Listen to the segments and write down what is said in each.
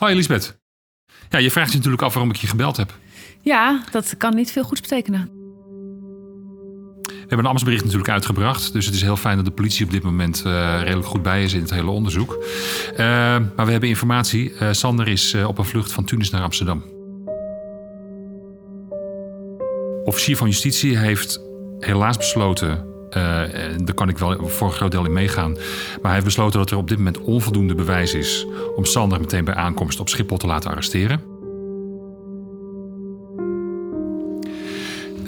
Hoi Elisabeth. Ja, je vraagt je natuurlijk af waarom ik je gebeld heb. Ja, dat kan niet veel goeds betekenen. We hebben een ambtsbericht natuurlijk uitgebracht. Dus het is heel fijn dat de politie op dit moment uh, redelijk goed bij is in het hele onderzoek. Uh, maar we hebben informatie. Uh, Sander is op een vlucht van Tunis naar Amsterdam. Officier van Justitie heeft helaas besloten daar kan ik wel voor een groot deel in meegaan. Maar hij heeft besloten dat er op dit moment onvoldoende bewijs is om Sander meteen bij aankomst op Schiphol te laten arresteren.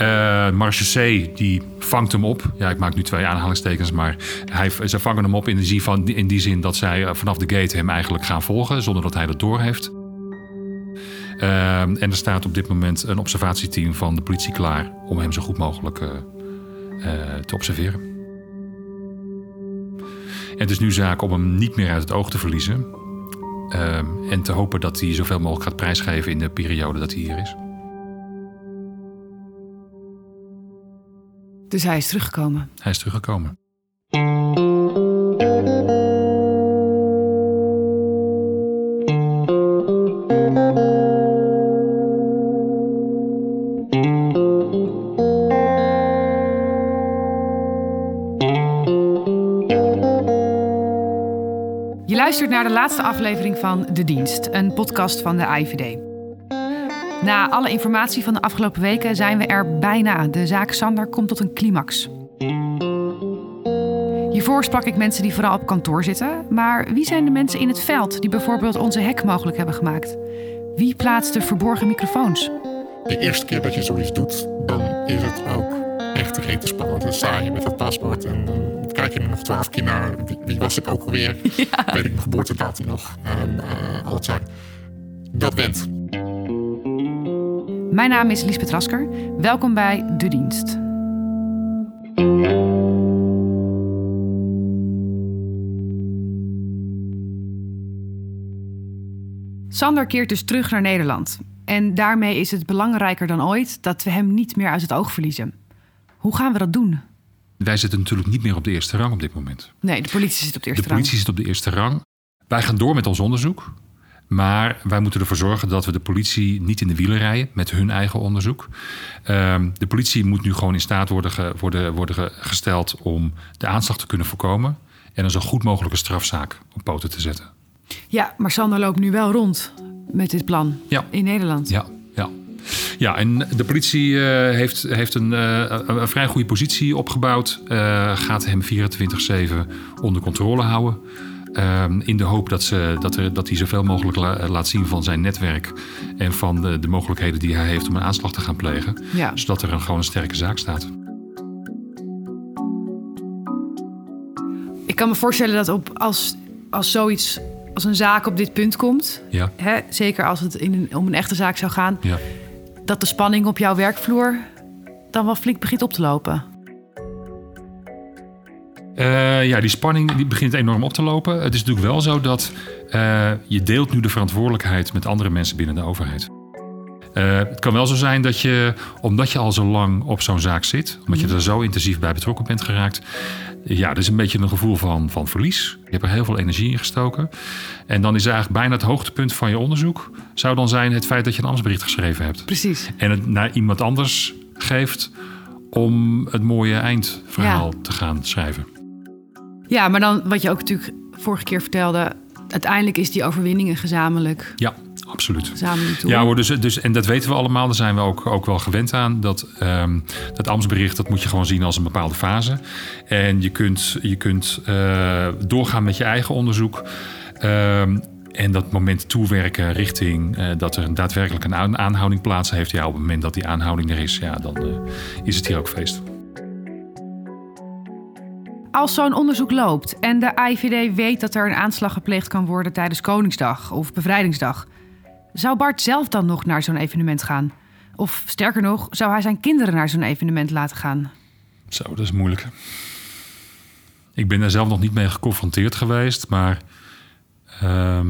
Uh, C die vangt hem op. Ja, ik maak nu twee aanhalingstekens, maar hij, ze vangen hem op in die, van, in die zin dat zij eh, vanaf de gate hem eigenlijk gaan volgen zonder dat hij dat doorheeft. Uh, en er staat op dit moment een observatieteam van de politie klaar om hem zo goed mogelijk uh, uh, te observeren. En het is nu zaak om hem niet meer uit het oog te verliezen. Uh, en te hopen dat hij zoveel mogelijk gaat prijsgeven in de periode dat hij hier is. Dus hij is teruggekomen? Hij is teruggekomen. Luistert naar de laatste aflevering van De Dienst, een podcast van de IVD. Na alle informatie van de afgelopen weken zijn we er bijna. De zaak Sander komt tot een climax. Hiervoor sprak ik mensen die vooral op kantoor zitten. Maar wie zijn de mensen in het veld die bijvoorbeeld onze hack mogelijk hebben gemaakt? Wie plaatst de verborgen microfoons? De eerste keer dat je zoiets doet, dan is het ook echt rete spannend. Sta je met het paspoort en dan kijk je er nog twaalf keer naar. Wie, wie, was ik ook alweer? Ja. Weet ik mijn geboortedatum nog? En uh, al het zijn. Dat went. Mijn naam is Liesbeth Rasker. Welkom bij De Dienst. Sander keert dus terug naar Nederland. En daarmee is het belangrijker dan ooit dat we hem niet meer uit het oog verliezen. Hoe gaan we dat doen? Wij zitten natuurlijk niet meer op de eerste rang op dit moment. Nee, de politie zit op de eerste rang. De politie zit op de eerste rang. Wij gaan door met ons onderzoek. Maar wij moeten ervoor zorgen dat we de politie niet in de wielen rijden met hun eigen onderzoek. Ehm, de politie moet nu gewoon in staat worden, worden, worden gesteld om de aanslag te kunnen voorkomen. En een zo goed mogelijke strafzaak op poten te zetten. Ja, maar Sander loopt nu wel rond met dit plan ja. in Nederland. Ja, ja. Ja, en de politie uh, heeft, heeft een, uh, een, vrij goede positie opgebouwd. Uh, gaat hem 24-7 onder controle houden. Um, in de hoop dat, ze, dat, er, dat hij zoveel mogelijk la, laat zien van zijn netwerk. En van de, de, mogelijkheden die hij heeft om een aanslag te gaan plegen. Ja. Zodat er een, gewoon een sterke zaak staat. Ik kan me voorstellen dat op, als, als zoiets als een zaak op dit punt komt, ja. hè, zeker als het in een, om een echte zaak zou gaan, ja. Dat de spanning op jouw werkvloer dan wel flink begint op te lopen. Uh, ja, die spanning die begint enorm op te lopen. Het is natuurlijk wel zo dat uh, je deelt nu de verantwoordelijkheid met andere mensen binnen de overheid. Uh, het kan wel zo zijn dat je, omdat je al zo lang op zo'n zaak zit, omdat je er zo intensief bij betrokken bent geraakt, ja, er is een beetje een gevoel van, van verlies. Je hebt er heel veel energie in gestoken. En dan is eigenlijk bijna het hoogtepunt van je onderzoek, zou dan zijn het feit dat je een ambtsbericht geschreven hebt. Precies. En het naar iemand anders geeft om het mooie eindverhaal Ja. te gaan schrijven. Ja, maar dan wat je ook natuurlijk vorige keer vertelde, uiteindelijk is die overwinning een gezamenlijk, Ja, absoluut. Ja hoor, dus, dus, en dat weten we allemaal. Daar zijn we ook, ook wel gewend aan. Dat, ehm, dat ambtsbericht dat moet je gewoon zien als een bepaalde fase. En je kunt, je kunt eh, doorgaan met je eigen onderzoek. Ehm, en dat moment toewerken richting eh, dat er daadwerkelijk een aan- aanhouding plaats heeft. Ja, op het moment dat die aanhouding er is, ja, dan eh, is het hier ook feest. Als zo'n onderzoek loopt en de IVD weet dat er een aanslag gepleegd kan worden tijdens Koningsdag of Bevrijdingsdag, zou Bart zelf dan nog naar zo'n evenement gaan? Of sterker nog, zou hij zijn kinderen naar zo'n evenement laten gaan? Zo, dat is moeilijk. Ik ben daar zelf nog niet mee geconfronteerd geweest, maar ehm,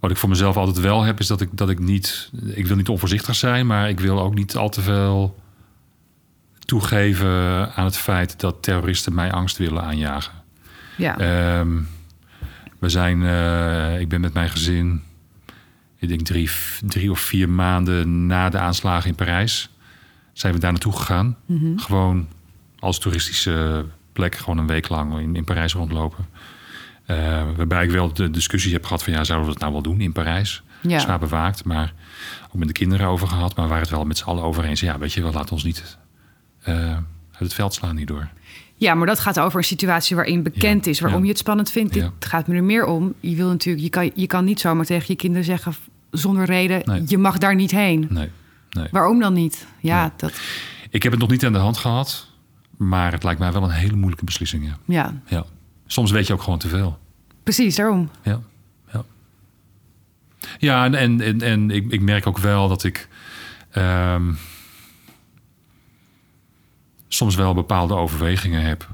wat ik voor mezelf altijd wel heb, is dat ik, dat ik niet, ik wil niet onvoorzichtig zijn, maar ik wil ook niet al te veel toegeven aan het feit dat terroristen mij angst willen aanjagen. Ja, Ehm, we zijn, eh, ik ben met mijn gezin ik denk drie, drie of vier maanden na de aanslagen in Parijs, zijn we daar naartoe gegaan. Gewoon als toeristische plek, gewoon een week lang in, in Parijs rondlopen. Eh, waarbij ik wel de discussie heb gehad van ja, zouden we dat nou wel doen in Parijs? Ja. Zwaar bewaakt, maar ook met de kinderen over gehad. Maar waren het wel met z'n allen over eens. Ja, weet je, we laten ons niet eh, uit het veld slaan hierdoor. Ja, maar dat gaat over een situatie waarin bekend Ja, is, waarom ja. je het spannend vindt. Ja. Dit gaat me er meer om. Je wil natuurlijk, je kan, je kan niet zomaar tegen je kinderen zeggen zonder reden, Nee. je mag daar niet heen. Nee, nee. Waarom dan niet? Ja, Nee. dat, Ik heb het nog niet aan de hand gehad. Maar het lijkt mij wel een hele moeilijke beslissing. Ja. ja, Ja. Soms weet je ook gewoon te veel. precies daarom. Ja, ja. ja en, en, en, en ik, ik merk ook wel dat ik ehm, soms wel bepaalde overwegingen heb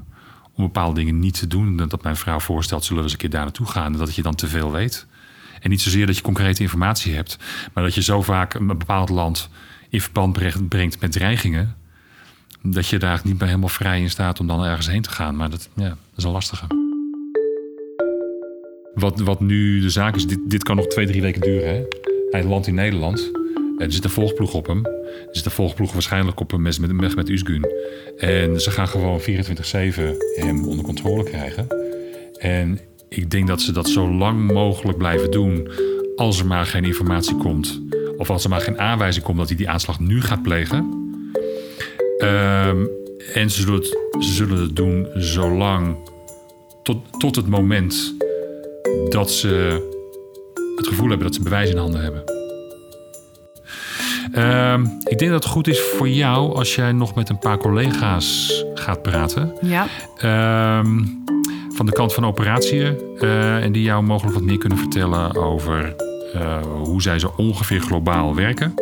om bepaalde dingen niet te doen. Dat mijn vrouw voorstelt, zullen we eens een keer daar naartoe gaan. Dat je dan te veel weet. En niet zozeer dat je concrete informatie hebt, maar dat je zo vaak een bepaald land in verband brengt- met dreigingen. Dat je daar niet meer helemaal vrij in staat om dan ergens heen te gaan. Maar dat, ja, dat is een lastige. Wat, wat nu de zaak is, dit, dit kan nog twee, drie weken duren. Hè? Hij landt in Nederland. Er zit een volgploeg op hem. Er zit een volgploeg waarschijnlijk op hem met, met, met Usgun. En ze gaan gewoon 24-7 hem onder controle krijgen. En ik denk dat ze dat zo lang mogelijk blijven doen. Als er maar geen informatie komt. Of als er maar geen aanwijzing komt dat hij die aanslag nu gaat plegen. Ehm, en ze zullen, het, ze zullen het doen zolang. Tot, tot het moment dat ze het gevoel hebben dat ze bewijs in handen hebben. Ehm, ik denk dat het goed is voor jou als jij nog met een paar collega's gaat praten. Ja, Ehm, van de kant van operatieën. eh, en die jou mogelijk wat meer kunnen vertellen over eh, hoe zij zo ongeveer globaal werken.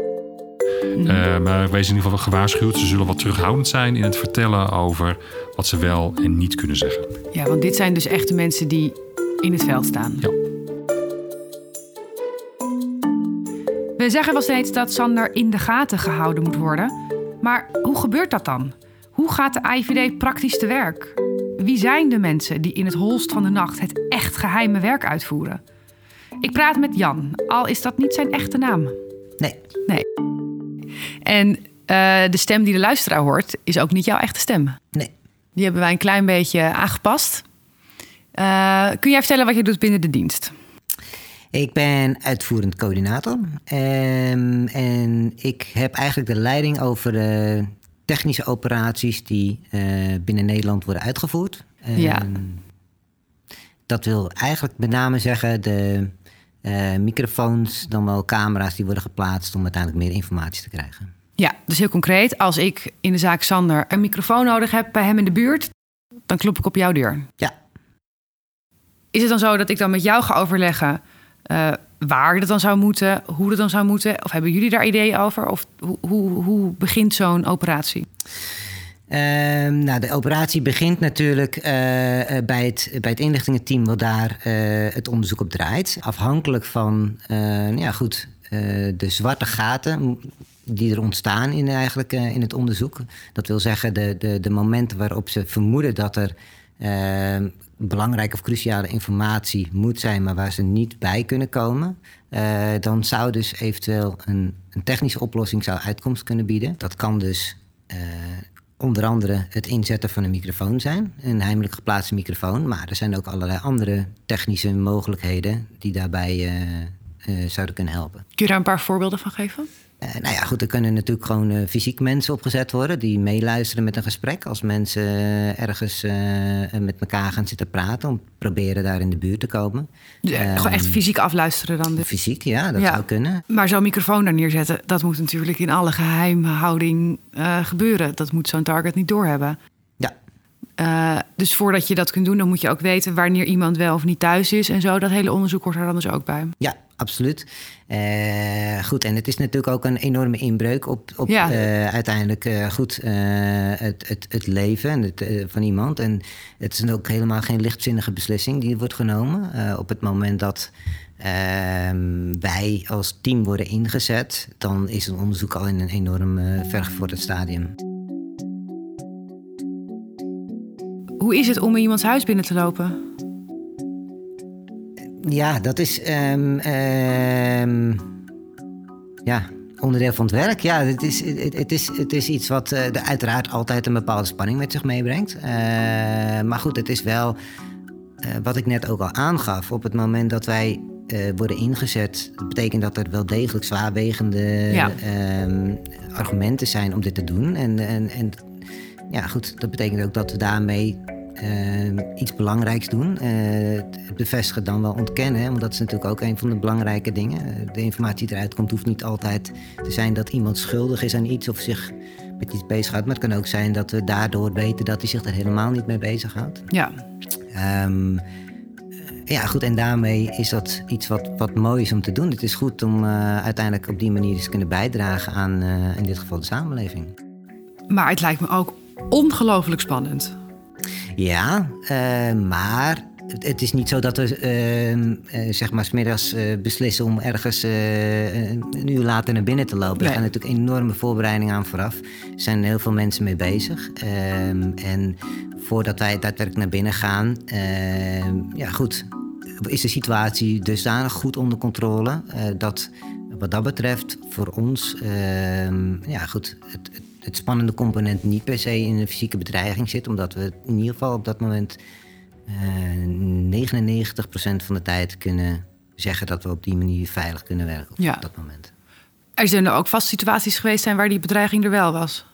Eh, maar wees in ieder geval gewaarschuwd. Ze zullen wat terughoudend zijn in het vertellen over wat ze wel en niet kunnen zeggen. ja, want dit zijn dus echt de mensen die in het veld staan. Ja. We zeggen wel steeds dat Sander in de gaten gehouden moet worden. Maar hoe gebeurt dat dan? Hoe gaat de IVD praktisch te werk? Wie zijn de mensen die in het holst van de nacht het echt geheime werk uitvoeren? Ik praat met Jan, al is dat niet zijn echte naam. Nee, En eh, de stem die de luisteraar hoort, is ook niet jouw echte stem. nee. Die hebben wij een klein beetje aangepast. Eh, kun jij vertellen wat je doet binnen de dienst? Ik ben uitvoerend coördinator. Ehm, en ik heb eigenlijk de leiding over de technische operaties die eh, binnen Nederland worden uitgevoerd. Ehm, Ja. Dat wil eigenlijk met name zeggen de eh, microfoons, dan wel camera's die worden geplaatst om uiteindelijk meer informatie te krijgen. Ja, dus heel concreet. Als ik in de zaak Sander een microfoon nodig heb bij hem in de buurt, dan klop ik op jouw deur. Ja, Is het dan zo dat ik dan met jou ga overleggen eh, waar dat dan zou moeten, hoe dat dan zou moeten? Of hebben jullie daar ideeën over? Of hoe, hoe, hoe begint zo'n operatie? Ehm, nou, de operatie begint natuurlijk eh, eh, bij, het, bij het inlichtingenteam wat daar eh, het onderzoek op draait. Afhankelijk van ja, goed, de zwarte gaten die er ontstaan in, eigenlijk, in het onderzoek. Dat wil zeggen de, de, de momenten waarop ze vermoeden dat er ehm, belangrijke of cruciale informatie moet zijn, maar waar ze niet bij kunnen komen. Eh, dan zou dus eventueel een, een technische oplossing zou uitkomst kunnen bieden. Dat kan dus eh, onder andere het inzetten van een microfoon zijn, een heimelijk geplaatste microfoon. Maar er zijn ook allerlei andere technische mogelijkheden die daarbij eh, zouden kunnen helpen. Kun je daar een paar voorbeelden van geven? Eh, nou ja, goed, er kunnen natuurlijk gewoon eh, fysiek mensen opgezet worden die meeluisteren met een gesprek. Als mensen eh, ergens met elkaar gaan zitten praten om te proberen daar in de buurt te komen. Echt- gewoon echt fysiek afluisteren dan. dus. Fysiek, ja, dat Ja. zou kunnen. Maar zo'n microfoon daar neerzetten, dat moet natuurlijk in alle geheimhouding eh, gebeuren. Dat moet zo'n target niet doorhebben. Ja, Eh, dus voordat je dat kunt doen, dan moet je ook weten wanneer iemand wel of niet thuis is en zo. Dat hele onderzoek hoort er dan dus ook bij. ja absoluut. Eh, goed, en het is natuurlijk ook een enorme inbreuk op, op Ja. eh, uiteindelijk eh, goed, het, het, het leven en het, van iemand. En het is ook helemaal geen lichtzinnige beslissing die wordt genomen. Op het moment dat ehm, wij als team worden ingezet, dan is het onderzoek al in een enorm vergevorderd stadium. Hoe is het om in iemands huis binnen te lopen? Ja, dat is. ehm, ehm, ja, onderdeel van het werk. Ja, het is, het, het is, het is iets wat uh, uiteraard altijd een bepaalde spanning met zich meebrengt. Uh, maar goed, het is wel uh, wat ik net ook al aangaf. Op het moment dat wij worden ingezet, dat betekent dat er wel degelijk zwaarwegende ja. Ehm, argumenten zijn om dit te doen. En, en, en ja, goed, dat betekent ook dat we daarmee uh, iets belangrijks doen. Uh, bevestigen dan wel ontkennen, want dat is natuurlijk ook een van de belangrijke dingen. Eh, de informatie die eruit komt hoeft niet altijd te zijn dat iemand schuldig is aan iets of zich met iets bezighoudt. Maar het kan ook zijn dat we daardoor weten dat hij zich er helemaal niet mee bezighoudt. Ja. Um, ja, goed, en daarmee is dat iets wat, wat mooi is om te doen. Het is goed om uh, uiteindelijk op die manier te kunnen bijdragen aan, in dit geval, de samenleving. Maar het lijkt me ook ongelooflijk spannend. Ja, uh, maar het is niet zo dat we uh, uh, zeg maar smiddags beslissen om ergens een uur later naar binnen te lopen. Nee. Er gaan natuurlijk enorme voorbereidingen aan vooraf. Er zijn heel veel mensen mee bezig. Ehm, en voordat wij daadwerkelijk naar binnen gaan, ehm, ja goed, is de situatie dusdanig goed onder controle dat wat dat betreft voor ons, ja goed, het, het het spannende component niet per se in een fysieke bedreiging zit, omdat we in ieder geval op dat moment uh, eh, 99% van de tijd kunnen zeggen dat we op die manier veilig kunnen werken op, ja. dat moment. Er zijn er ook vast situaties geweest zijn waar die bedreiging er wel was.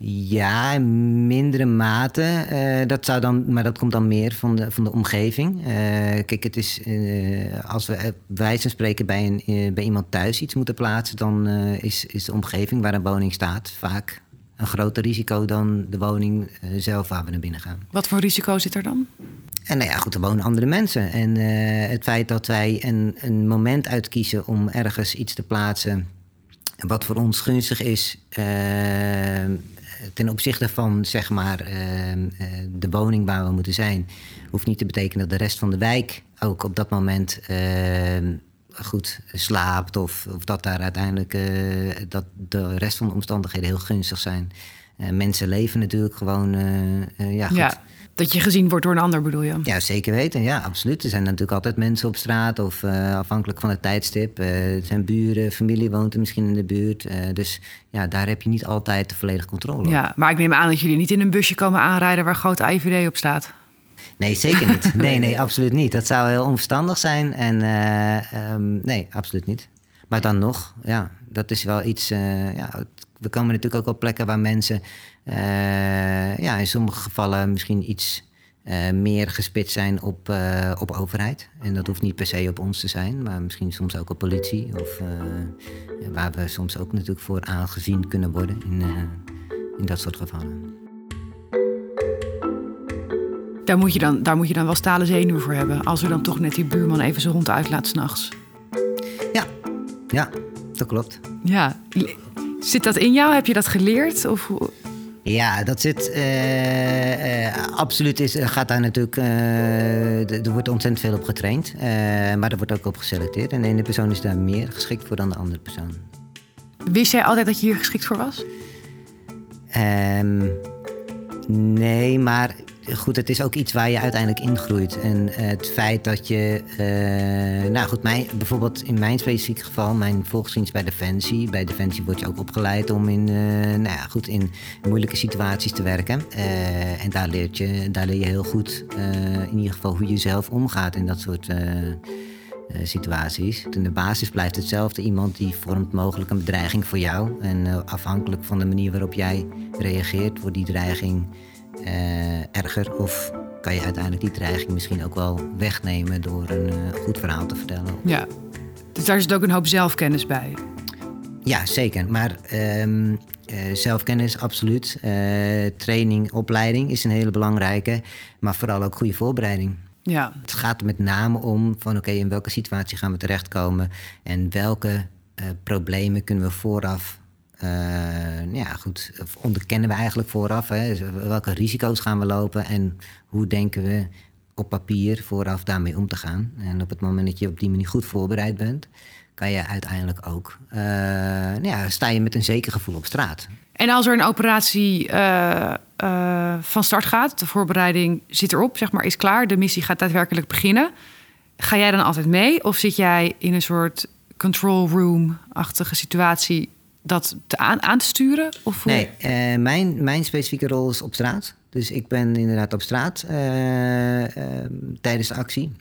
Ja, in mindere mate. Uh, dat zou dan, maar dat komt dan meer van de, van de omgeving. Uh, kijk, het is, uh, als we wijze van spreken bij, een, bij iemand thuis iets moeten plaatsen, dan is, is de omgeving waar een woning staat vaak een groter risico dan de woning uh, zelf waar we naar binnen gaan. Wat voor risico zit er dan? En nou ja, goed, er wonen andere mensen. En uh, het feit dat wij een, een moment uitkiezen om ergens iets te plaatsen. wat voor ons gunstig is. Uh, ten opzichte van zeg maar de woning waar we moeten zijn. hoeft niet te betekenen dat de rest van de wijk ook op dat moment goed slaapt. Of, of dat daar uiteindelijk uh, dat de rest van de omstandigheden heel gunstig zijn. Uh, mensen leven natuurlijk gewoon. Uh, ja, goed. ja, dat je gezien wordt door een ander bedoel je? Ja, zeker weten. Ja, absoluut. Er zijn natuurlijk altijd mensen op straat of afhankelijk van het tijdstip. er zijn buren, familie woont er misschien in de buurt. dus ja, daar heb je niet altijd de volledige controle op. Ja, maar ik neem aan dat jullie niet in een busje komen aanrijden waar groot IVD op staat. Nee, zeker niet. Nee, nee, absoluut niet. Dat zou heel onverstandig zijn. En uh, um, nee, absoluut niet. Maar dan nog, ja, dat is wel iets. Uh, ja, we komen natuurlijk ook op plekken waar mensen uh, ja, in sommige gevallen misschien iets meer gespitst zijn op, op overheid. En dat hoeft niet per se op ons te zijn, maar misschien soms ook op politie. Of waar we soms ook natuurlijk voor aangezien kunnen worden in, in dat soort gevallen. Daar moet, je dan, daar moet je dan wel stalen zenuwen voor hebben. Als er dan toch net die buurman even zijn hond uitlaat s'nachts. Ja, ja, dat klopt. Ja. Zit dat in jou? Heb je dat geleerd? Of... Ja, dat zit uh, uh, absoluut. Is, gaat daar natuurlijk. Uh, er wordt ontzettend veel op getraind. maar er wordt ook op geselecteerd. En de ene persoon is daar meer geschikt voor dan de andere persoon. Wist jij altijd dat je hier geschikt voor was? Um, nee, maar goed, het is ook iets waar je uiteindelijk ingroeit. En uh, het feit dat je. Uh, nou goed, bijvoorbeeld in mijn specifieke geval, mijn volksdienst bij Defensie. Bij Defensie word je ook opgeleid om in, uh, nou ja, goed, in moeilijke situaties te werken. en daar, leert je, daar leer je heel goed, in ieder geval, hoe je zelf omgaat in dat soort. situaties. In de basis blijft hetzelfde. Iemand die vormt mogelijk een bedreiging voor jou. En afhankelijk van de manier waarop jij reageert, wordt die dreiging uh, erger. Of kan je uiteindelijk die dreiging misschien ook wel wegnemen door een uh, goed verhaal te vertellen. Ja, dus daar zit ook een hoop zelfkennis bij. Ja, zeker. Maar um, uh, zelfkennis, absoluut. training, opleiding is een hele belangrijke. Maar vooral ook goede voorbereiding. Ja. Het gaat er met name om van oké, okay, in welke situatie gaan we terechtkomen en welke problemen kunnen we vooraf ja, goed, onderkennen we eigenlijk vooraf. Hè? Dus welke risico's gaan we lopen en hoe denken we op papier vooraf daarmee om te gaan. En op het moment dat je op die manier goed voorbereid bent, kan je uiteindelijk ook, uh, ja, sta je met een zeker gevoel op straat. En als er een operatie uh, van start gaat, de voorbereiding zit erop, zeg maar, is klaar, de missie gaat daadwerkelijk beginnen. Ga jij dan altijd mee of zit jij in een soort control room-achtige situatie dat te aan, aan te sturen? Of Nee, eh, mijn, mijn specifieke rol is op straat. Dus ik ben inderdaad op straat eh, eh, tijdens de actie.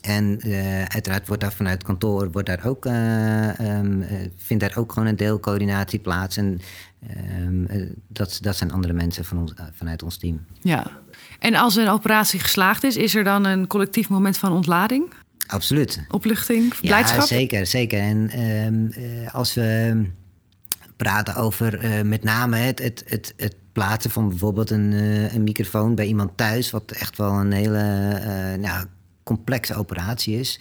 En uiteraard wordt daar vanuit kantoor wordt daar ook, eh, vindt daar ook gewoon een deelcoördinatie plaats. En ehm, eh, dat, dat zijn andere mensen van ons, vanuit ons team. Ja. En als een operatie geslaagd is, is er dan een collectief moment van ontlading, Absoluut. opluchting, blijdschap? Ja, zeker, zeker. En ehm, eh, als we praten over eh, met name het, het, het, het plaatsen van bijvoorbeeld een, eh, een microfoon bij iemand thuis, wat echt wel een hele nou, complexe operatie is,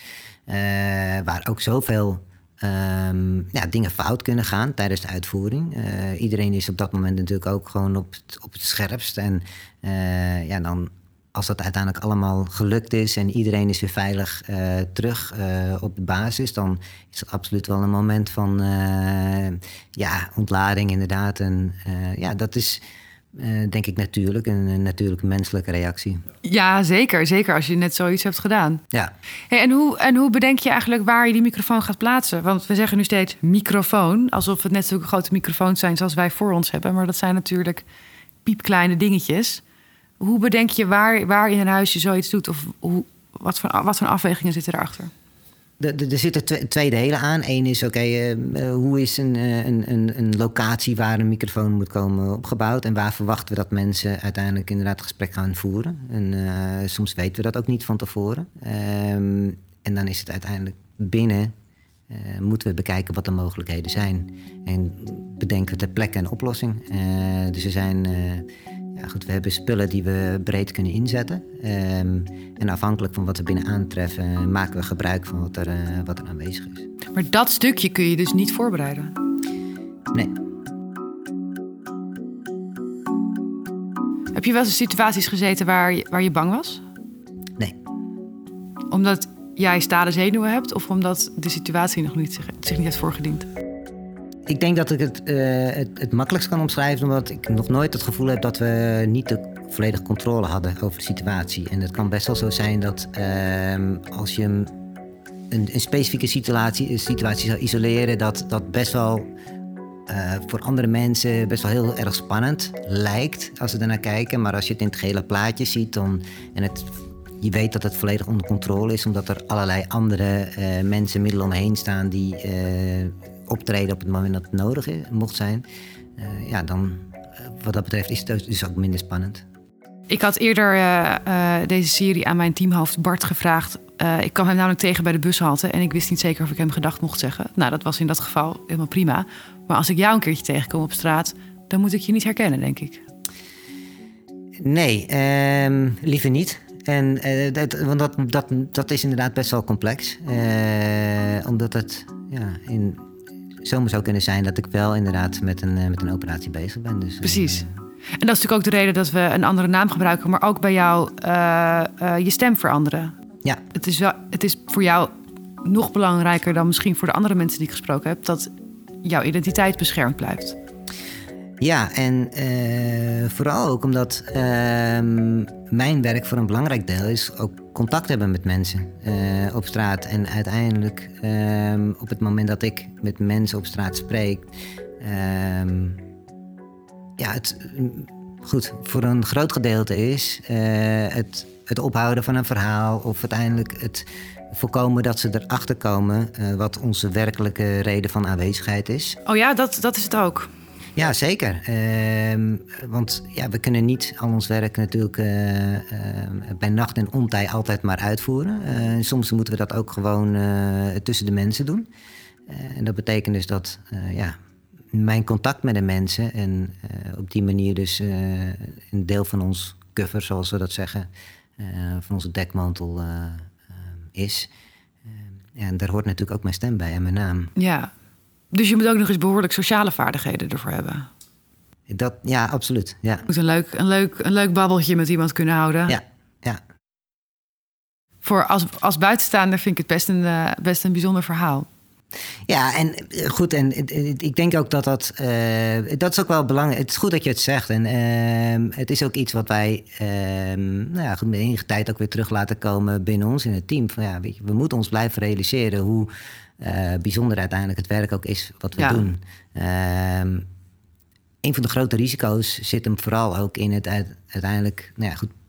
waar ook zoveel ehm, ja, dingen fout kunnen gaan tijdens de uitvoering. Iedereen is op dat moment natuurlijk ook gewoon op het, op het scherpst. En ja, dan als dat uiteindelijk allemaal gelukt is en iedereen is weer veilig eh, terug eh, op de basis, dan is dat absoluut wel een moment van eh, ja, ontlading inderdaad. En ja, dat is denk ik natuurlijk, een, een natuurlijke menselijke reactie. Ja, zeker. Zeker als je net zoiets hebt gedaan. Ja, Hey, en, hoe, en hoe bedenk je eigenlijk waar je die microfoon gaat plaatsen? Want we zeggen nu steeds microfoon, alsof het net zulke grote microfoons zijn zoals wij voor ons hebben. Maar dat zijn natuurlijk piepkleine dingetjes. Hoe bedenk je waar, waar in een huis je zoiets doet? Of hoe, wat, voor, wat voor afwegingen zitten erachter? Er- zitten twee, delen aan. Eén is, oké, eh, eh, hoe is een, eh, een, een, een locatie waar een microfoon moet komen opgebouwd? En waar verwachten we dat mensen uiteindelijk inderdaad het gesprek gaan voeren? En soms weten we dat ook niet van tevoren. Ehm, en dan is het uiteindelijk binnen, moeten we bekijken wat de mogelijkheden zijn. En bedenken ter plekke een oplossing. Dus er zijn... ja, goed, we hebben spullen die we breed kunnen inzetten. Ehm, en afhankelijk van wat we binnen aantreffen, maken we gebruik van wat er, eh, wat er aanwezig is. Maar dat stukje kun je dus niet voorbereiden. Nee, Heb je wel eens situaties gezeten waar je, waar je bang was? nee. Omdat jij stalen zenuwen hebt of omdat de situatie nog niet zich, zich niet heeft voorgediend? Ik denk dat ik het, eh, het, het makkelijkst kan omschrijven, omdat ik nog nooit het gevoel heb dat we niet de volledige controle hadden over de situatie. En het kan best wel zo zijn dat ehm, als je een, een, specifieke situatie, situatie zou isoleren, dat dat best wel eh, voor andere mensen best wel heel erg spannend lijkt als ze ernaar kijken. Maar als je het in het gele plaatje ziet dan, en het, je weet dat het volledig onder controle is, omdat er allerlei andere eh, mensen middelen omheen staan die optreden op het moment dat het nodig is, mocht zijn. eh, ja, dan eh, wat dat betreft is het dus ook minder spannend. Ik had eerder eh, deze serie aan mijn teamhoofd Bart gevraagd. Ik kwam hem namelijk tegen bij de bushalte en ik wist niet zeker of ik hem gedag mocht zeggen. Nou, dat was in dat geval helemaal prima. Maar als ik jou een keertje tegenkom op straat, dan moet ik je niet herkennen, denk ik. Nee, ehm, liever niet. En, dat, want dat, dat, dat is inderdaad best wel complex. Omdat het ja, in, zomaar zou kunnen zijn dat ik wel inderdaad met een, eh, met een operatie bezig ben. Dus, eh, Precies. En dat is natuurlijk ook de reden dat we een andere naam gebruiken, maar ook bij jou eh, eh, je stem veranderen. ja, Het is, wel, het is voor jou nog belangrijker dan misschien voor de andere mensen die ik gesproken heb, dat jouw identiteit beschermd blijft. Ja, en eh, vooral ook omdat ehm, mijn werk voor een belangrijk deel is ook contact hebben met mensen eh, op straat. En uiteindelijk ehm, op het moment dat ik met mensen op straat spreek, ehm, ja, het goed voor een groot gedeelte is eh, het, het ophouden van een verhaal of uiteindelijk het voorkomen dat ze erachter komen eh, wat onze werkelijke reden van aanwezigheid is. Oh ja, dat, dat is het ook. Ja, zeker. Ehm, want ja, we kunnen niet al ons werk natuurlijk eh, eh, bij nacht en ontij altijd maar uitvoeren. Eh, soms moeten we dat ook gewoon tussen de mensen doen. En dat betekent dus dat ja, mijn contact met de mensen en op die manier dus een deel van ons cover, zoals we dat zeggen, van onze dekmantel is. Eh, ja, en daar hoort natuurlijk ook mijn stem bij en mijn naam. Ja. Dus je moet ook nog eens behoorlijk sociale vaardigheden ervoor hebben. Dat, ja, absoluut. Ja, Je moet een leuk, een, leuk, een leuk babbeltje met iemand kunnen houden. ja, ja. Voor als, als buitenstaander vind ik het best een, eh, best een bijzonder verhaal. Ja, en eh, goed, en eh, ik denk ook dat dat, uh, dat is ook wel belangrijk. Het is goed dat je het zegt. En uh, het is ook iets wat wij, uh, nou ja, goed, met enige tijd ook weer terug laten komen binnen ons in het team. Van, ja, weet je, we moeten ons blijven realiseren hoe bijzonder uiteindelijk het werk ook is wat we ja. doen. Ehm, een van de grote risico's zit hem vooral ook in het uiteindelijk, nou ja, goed, eh,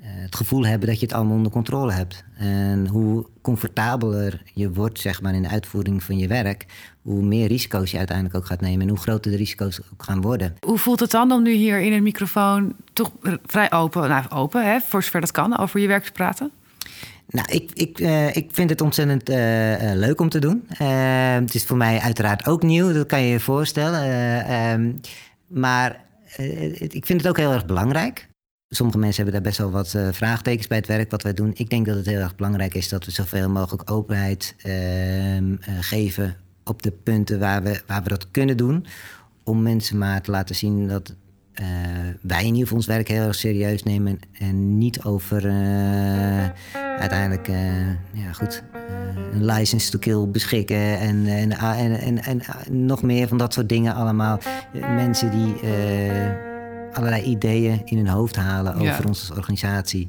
het gevoel hebben dat je het allemaal onder controle hebt. En hoe comfortabeler je wordt zeg maar, in de uitvoering van je werk, hoe meer risico's je uiteindelijk ook gaat nemen en hoe groter de risico's ook gaan worden. Hoe voelt het dan om nu hier in een microfoon toch vrij open, nou open, hè, voor zover dat kan, over je werk te praten? Nou, ik, ik, uh, ik vind het ontzettend uh, leuk om te doen. het is voor mij uiteraard ook nieuw, dat kan je je voorstellen. Ehm, maar ik vind het ook heel erg belangrijk. Sommige mensen hebben daar best wel wat uh, vraagtekens bij het werk wat wij doen. Ik denk dat het heel erg belangrijk is dat we zoveel mogelijk openheid uh, uh, geven op de punten waar we, waar we dat kunnen doen. Om mensen maar te laten zien dat eh, wij in ieder geval ons werk heel erg serieus nemen. En niet over uiteindelijk ja, goed, een license to kill beschikken. En, en, en, en, en, nog meer van dat soort dingen allemaal. mensen die allerlei ideeën in hun hoofd halen over ja. ons als organisatie.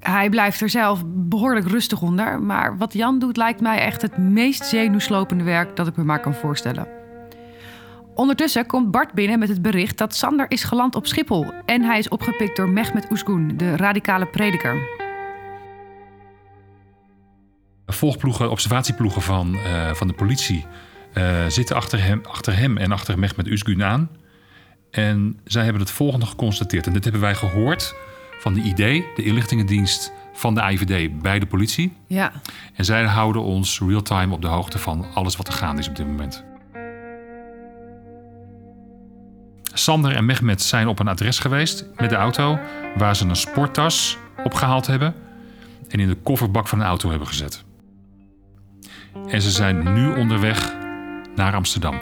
Hij blijft er zelf behoorlijk rustig onder. Maar wat Jan doet lijkt mij echt het meest zenuwslopende werk dat ik me maar kan voorstellen. Ondertussen komt Bart binnen met het bericht dat Sander is geland op Schiphol. En hij is opgepikt door Mehmet Oesgoen, de radicale prediker volgploegen, observatieploegen van, uh, van de politie uh, zitten achter hem, achter hem en achter Mehmet Usgun aan. En zij hebben het volgende geconstateerd. En dit hebben wij gehoord van de ID, de inlichtingendienst van de IVD bij de politie. Ja. En zij houden ons real-time op de hoogte van alles wat er gaande is op dit moment. Sander en Mehmet zijn op een adres geweest met de auto waar ze een sporttas opgehaald hebben en in de kofferbak van een auto hebben gezet. En ze zijn nu onderweg naar Amsterdam.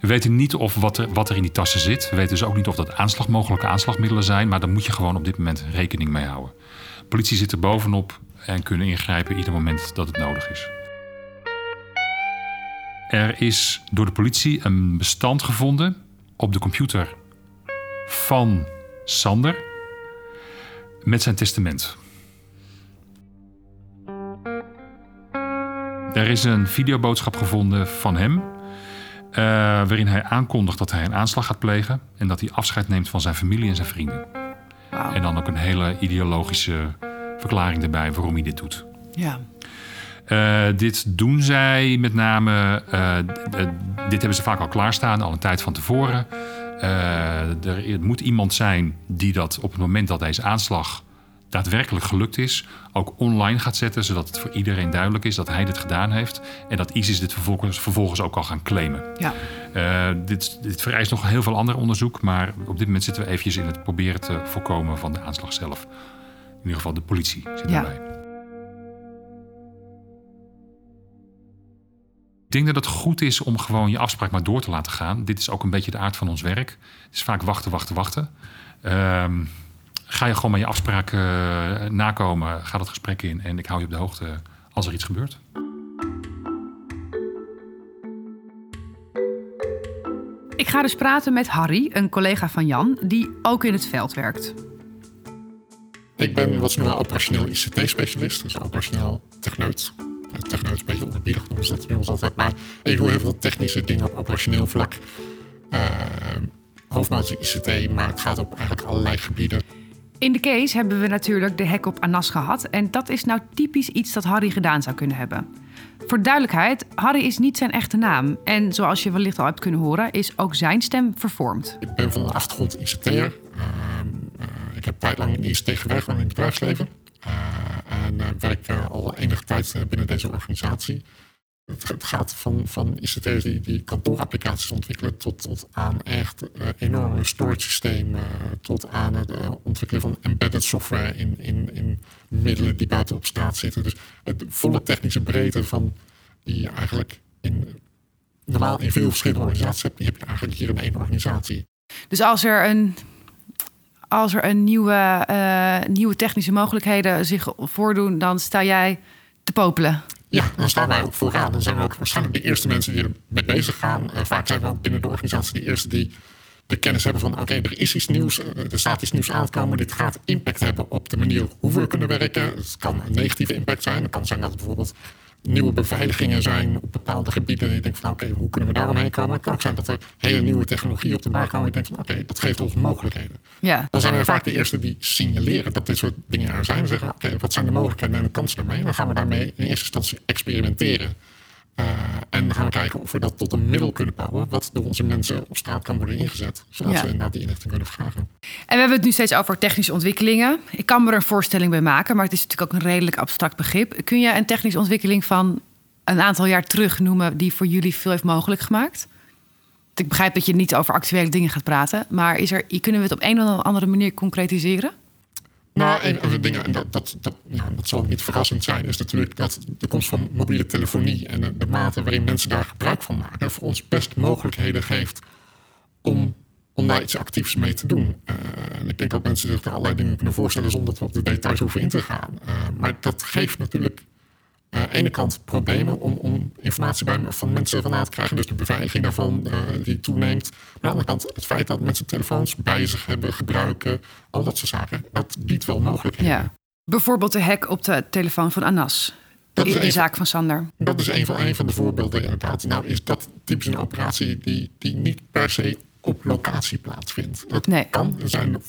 We weten niet of wat, er, wat er in die tassen zit. We weten dus ook niet of dat aanslag, mogelijke aanslagmiddelen zijn. Maar daar moet je gewoon op dit moment rekening mee houden. De politie zit er bovenop en kunnen ingrijpen ieder moment dat het nodig is. Er is door de politie een bestand gevonden op de computer van Sander met zijn testament. Er is een videoboodschap gevonden van hem. Uh, waarin hij aankondigt dat hij een aanslag gaat plegen. En dat hij afscheid neemt van zijn familie en zijn vrienden. Wow. En dan ook een hele ideologische verklaring erbij waarom hij dit doet. Ja. Uh, dit doen zij met name. Uh, dit hebben ze vaak al klaarstaan, al een tijd van tevoren. Uh, er moet iemand zijn die dat op het moment dat deze aanslag daadwerkelijk gelukt is, ook online gaat zetten, zodat het voor iedereen duidelijk is dat hij dit gedaan heeft en dat ISIS dit vervolgens, vervolgens ook al gaan claimen. Ja. Uh, dit, dit, vereist nog heel veel ander onderzoek, maar op dit moment zitten we eventjes in het proberen te voorkomen van de aanslag zelf. In ieder geval de politie zit ja. erbij. Denk dat het goed is om gewoon je afspraak maar door te laten gaan. Dit is ook een beetje de aard van ons werk. Het is vaak wachten, wachten, wachten. Um, ga je gewoon maar je afspraak uh, nakomen. Ga dat gesprek in en ik hou je op de hoogte als er iets gebeurt. Ik ga dus praten met Harry, een collega van Jan, die ook in het veld werkt. Ik ben wat snel operationeel ICT-specialist, dus operationeel techneut techneut is een beetje ze dat bij ons altijd. Maar ik doe heel veel technische dingen op operationeel vlak. Uh, hoofdmoot ICT, maar het gaat op eigenlijk allerlei gebieden. In de case hebben we natuurlijk de hack op Anas gehad. En dat is nou typisch iets dat Harry gedaan zou kunnen hebben. Voor duidelijkheid, Harry is niet zijn echte naam. En zoals je wellicht al hebt kunnen horen, is ook zijn stem vervormd. Ik ben van de achtergrond ICT'er. Uh, uh, ik heb tijdlang in ICT gewerkt, in het bedrijfsleven. Eh, en eh, werk al enige tijd eh, binnen deze organisatie. Het gaat van, van ICT's die, die kantoorapplicaties ontwikkelen tot, tot aan echt enorme storage systemen, tot aan het ontwikkelen van embedded software in, in, in middelen die buiten op straat zitten. Dus het volle technische breedte van die je eigenlijk in normaal in veel verschillende organisaties hebt, die heb je eigenlijk hier in één organisatie. Dus als er een, als er een nieuwe, uh, nieuwe technische mogelijkheden zich voordoen, dan sta jij te popelen. Ja, dan staan wij ook vooraan. Dan zijn we ook waarschijnlijk de eerste mensen die ermee bezig gaan. Uh, vaak zijn we ook binnen de organisatie de eerste die de kennis hebben van: oké, er is iets nieuws, eh, er staat iets nieuws aan te komen. Dit gaat impact hebben op de manier hoe we kunnen werken. Het kan een negatieve impact zijn. Het kan zijn dat het bijvoorbeeld nieuwe beveiligingen zijn op bepaalde gebieden. En je denkt van oké, hoe kunnen we daaromheen komen? Het kan ook zijn dat er hele nieuwe technologie op de markt komen. En je denkt van oké, dat geeft ons mogelijkheden. Ja. Dan zijn we vaak de eerste die signaleren dat dit soort dingen er zijn. Zeggen oké, wat zijn de mogelijkheden en de kansen daarmee? En dan gaan we daarmee in eerste instantie experimenteren. Uh, en dan gaan we kijken of we dat tot een middel kunnen bouwen, wat door onze mensen op straat kan worden ingezet, zodat ja. ze inderdaad die inlichting kunnen vragen. En we hebben het nu steeds over technische ontwikkelingen. Ik kan me er een voorstelling bij maken, maar het is natuurlijk ook een redelijk abstract begrip. Kun je een technische ontwikkeling van een aantal jaar terug noemen die voor jullie veel heeft mogelijk gemaakt? Ik begrijp dat je niet over actuele dingen gaat praten, maar is er, kunnen we het op een of andere manier concretiseren? Nou, een van de dingen, en dat, dat, dat, nou, dat zal niet verrassend zijn, is natuurlijk dat de komst van mobiele telefonie en de, de mate waarin mensen daar gebruik van maken, voor ons best mogelijkheden geeft om, om daar iets actiefs mee te doen. Uh, en ik denk dat mensen zich er allerlei dingen kunnen voorstellen zonder dat we op de details hoeven in te gaan. Uh, maar dat geeft natuurlijk aan uh, de ene kant problemen om, om informatie bij, van mensen vandaan te krijgen. Dus de beveiliging daarvan uh, die toeneemt. Maar aan de andere kant het feit dat mensen telefoons bij zich hebben, gebruiken, al dat soort zaken. Dat biedt wel mogelijkheden. Ja. Bijvoorbeeld de hack op de telefoon van Anas. Dat is de zaak van Sander. Dat is een van, een van de voorbeelden inderdaad. Nou is dat typisch een operatie die, die niet per se op locatie plaatsvindt. Dat nee. kan. Er zijn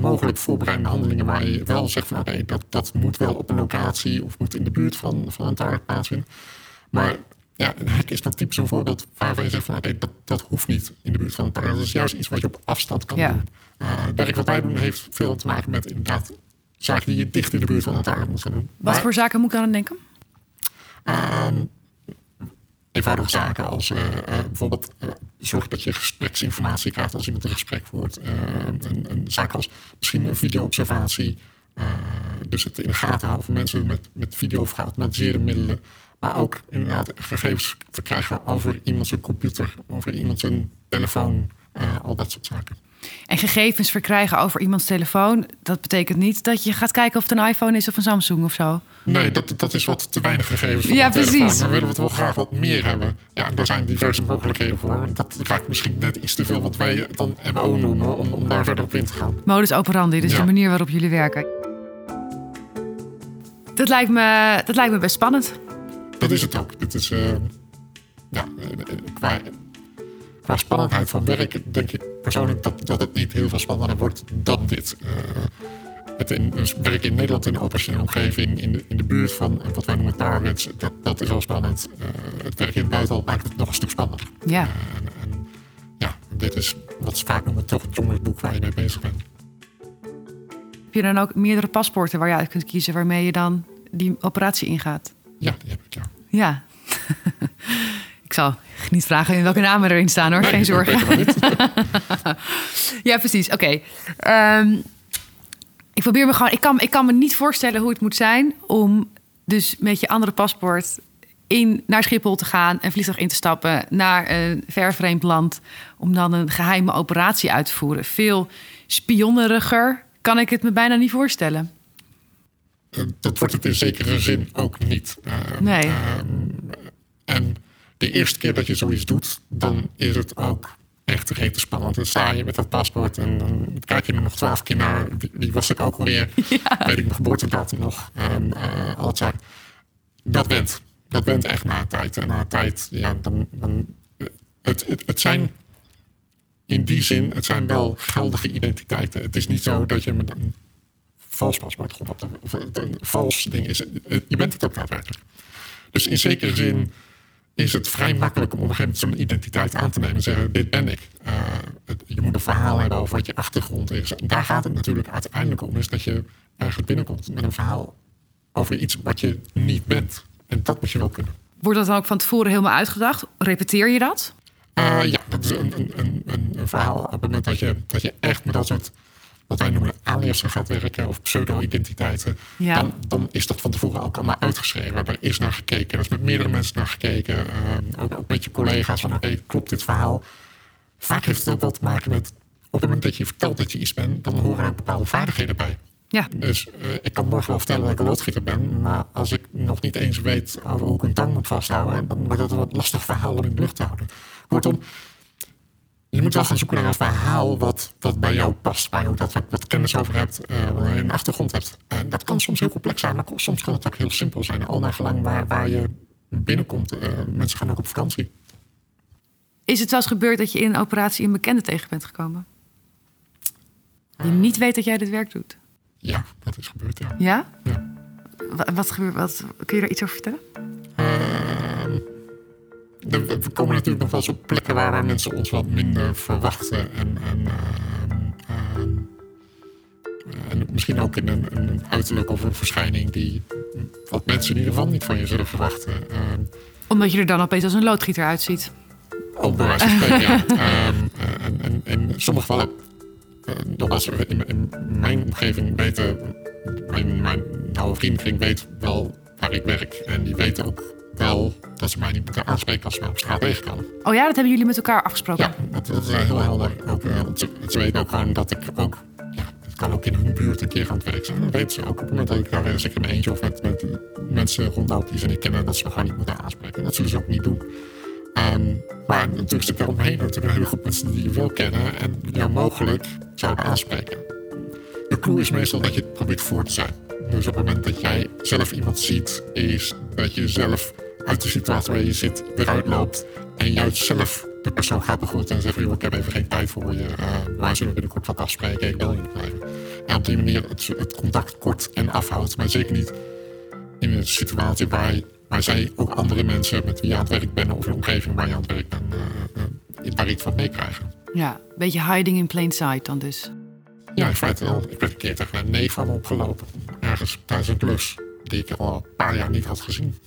mogelijk voorbereidende handelingen waar je wel zegt van oké, dat, dat moet wel op een locatie of moet in de buurt van, van een target plaatsvinden. Maar ja, een hek is dan typisch een voorbeeld waarvan je zegt van oké, dat, dat hoeft niet in de buurt van een target. Dat is juist iets wat je op afstand kan Ja. doen. Uh, het werk wat wij doen heeft veel te maken met inderdaad zaken die je dicht in de buurt van een target moet gaan doen. Wat Maar- voor zaken moet ik aan denken? Ehm, eenvoudige zaken als eh, eh, bijvoorbeeld eh, zorg dat je gespreksinformatie krijgt als iemand een gesprek voert. Een, een zaak als misschien een videoobservatie. Dus het in de gaten houden van mensen met, met video of geautomatiseerde middelen. Maar ook inderdaad gegevens verkrijgen over iemand zijn computer, over iemand zijn telefoon, al dat soort zaken. En gegevens verkrijgen over iemands telefoon, dat betekent niet dat je gaat kijken of het een iPhone is of een Samsung of zo. Nee, dat, dat is wat te weinig gegevens. van Ja, precies. Dan willen we het wel graag wat meer hebben. Ja, daar zijn diverse mogelijkheden voor. Dat raakt misschien net iets te veel wat wij dan MO noemen, om, om daar verder op in te gaan. Modus operandi, dus Ja. de manier waarop jullie werken. Dat lijkt me, dat lijkt me best spannend. Dat is het ook. Dit is, eh, ja, eh, qua, qua spannendheid van werk denk ik persoonlijk dat, dat het niet heel veel spannender wordt dan dit. Eh, het in, dus werk in Nederland in een operationele omgeving, in de, in de buurt van eh, wat wij noemen targets, dat, dat is al spannend. Eh, het werk in het buitenland maakt het nog een stuk spannender. Ja. En ja, dit is wat ze vaak noemen toch het jongensboek waar je mee bezig bent. Heb je dan ook meerdere paspoorten waar je uit kunt kiezen waarmee je dan die operatie ingaat? Ja, die heb ik, ja. Ja. ik zal niet vragen in welke namen erin staan hoor, Nee, geen zorgen. Ja, precies. Oké. Ehm, ik probeer me gewoon. Ik kan, ik kan me niet voorstellen hoe het moet zijn om dus met je andere paspoort in, naar Schiphol te gaan, een vliegtuig in te stappen naar een ver vreemd land, om dan een geheime operatie uit te voeren. Veel spionneriger kan ik het me bijna niet voorstellen. Dat wordt het in zekere zin ook niet. Ehm, Nee. ehm, en de eerste keer dat je zoiets doet, dan is het ook echt rete spannend. Dan sta je met dat paspoort en dan kijk je er nog twaalf keer naar. Wie, was ik ook alweer? Weet ik mijn geboortedatum nog? Eh, al dat zaken. Dat went. Dat went echt na een tijd. En na een tijd, ja, dan... dan eh, het, het, het zijn in die zin, het zijn wel geldige identiteiten. Het is niet zo dat je met een vals paspoort op de, of het een vals ding is. Eh, Je bent het ook daadwerkelijk. Dus in zekere zin is het vrij makkelijk om op een gegeven moment zo'n identiteit aan te nemen en zeggen: Dit ben ik. Eh, het- je moet een verhaal hebben over wat je achtergrond is. En daar gaat het natuurlijk uiteindelijk om, is dat je eigenlijk binnenkomt met een verhaal over iets wat je niet bent. En dat moet je wel kunnen. Wordt dat dan ook van tevoren helemaal uitgedacht? Repeteer je dat? Eh, ja, dat is een, een, een, een, een verhaal op het moment dat je, dat je echt met dat soort wat wij noemen aliasen gaat werken of pseudo-identiteiten, Ja. dan, dan is dat van tevoren ook allemaal uitgeschreven. Daar is naar gekeken, er is met meerdere mensen naar gekeken, ehm, ook, ook met je collega's van oké, klopt dit verhaal? Vaak heeft het ook wat te maken met op het moment dat je vertelt dat je iets bent, dan horen er ook bepaalde vaardigheden bij. Ja. Dus eh, ik kan morgen wel vertellen dat ik een loodgieter ben, maar als ik nog niet eens weet over hoe ik een tang moet vasthouden, dan wordt het een wat lastig verhaal om in de lucht te houden. Kortom, je moet wel gaan zoeken naar een verhaal wat, wat bij jou past, waar je ook dat wat, wat kennis over hebt, eh, waar je een achtergrond hebt. En dat kan soms heel complex zijn, maar soms kan het ook heel simpel zijn, al naar gelang waar, waar je binnenkomt. Eh, mensen gaan ook op vakantie. Is het wel eens gebeurd dat je in een operatie een bekende tegen bent gekomen? Die niet weet dat jij dit werk doet? Ja, dat is gebeurd, ja. Ja? ja. Wa- Wat, gebeurt? Wat, kun je daar iets over vertellen? We komen natuurlijk nog wel eens op plekken waar, waar mensen ons wat minder verwachten. En, en, ehm, ehm, en misschien ook in een, een uiterlijk of een verschijning die wat mensen in ieder geval niet van je zullen verwachten. Ehm, Omdat je er dan opeens als een loodgieter uitziet. bij wijze van spreken, ja. En, in sommige gevallen, eh, nogmaals, in, in mijn omgeving weten, mijn, mijn nauwe vriendenkring weet wel waar ik werk. En die weten ook wel dat ze mij niet moeten aanspreken als ze mij op straat tegenkomen. Oh ja, dat hebben jullie met elkaar afgesproken? Ja, dat, dat is heel helder. Ook, want ze, ze weten ook gewoon dat ik ook, ja, het kan ook in hun buurt een keer aan het werk zijn. Dat weten ze ook op het moment dat ik daar zeker in mijn eentje of met, met mensen rondloop die ze niet kennen, dat ze me gewoon niet moeten aanspreken. Dat zullen ze ook niet doen. Ehm, maar natuurlijk zit er omheen natuurlijk een hele groep mensen die je wel kennen en jou mogelijk zouden aanspreken. De clue is meestal dat je het probeert voor te zijn. Dus op het moment dat jij zelf iemand ziet, is dat je zelf uit de situatie waar je zit eruit loopt en juist zelf de persoon gaat begroeten en zegt: joh, ik heb even geen tijd voor je, eh waar zullen we binnenkort wat afspreken? Ik je nog even. En op die manier het, het contact kort en afhoudt, maar zeker niet in een situatie waar, waar zij ook andere mensen met wie je aan het werk bent of een omgeving waar je aan het werk bent, daar iets van meekrijgen. Ja, een beetje hiding in plain sight dan dus. Ja, in feite wel. Ik ben een keer tegen een neef van opgelopen. Ergens tijdens een klus die ik al een paar jaar niet had gezien.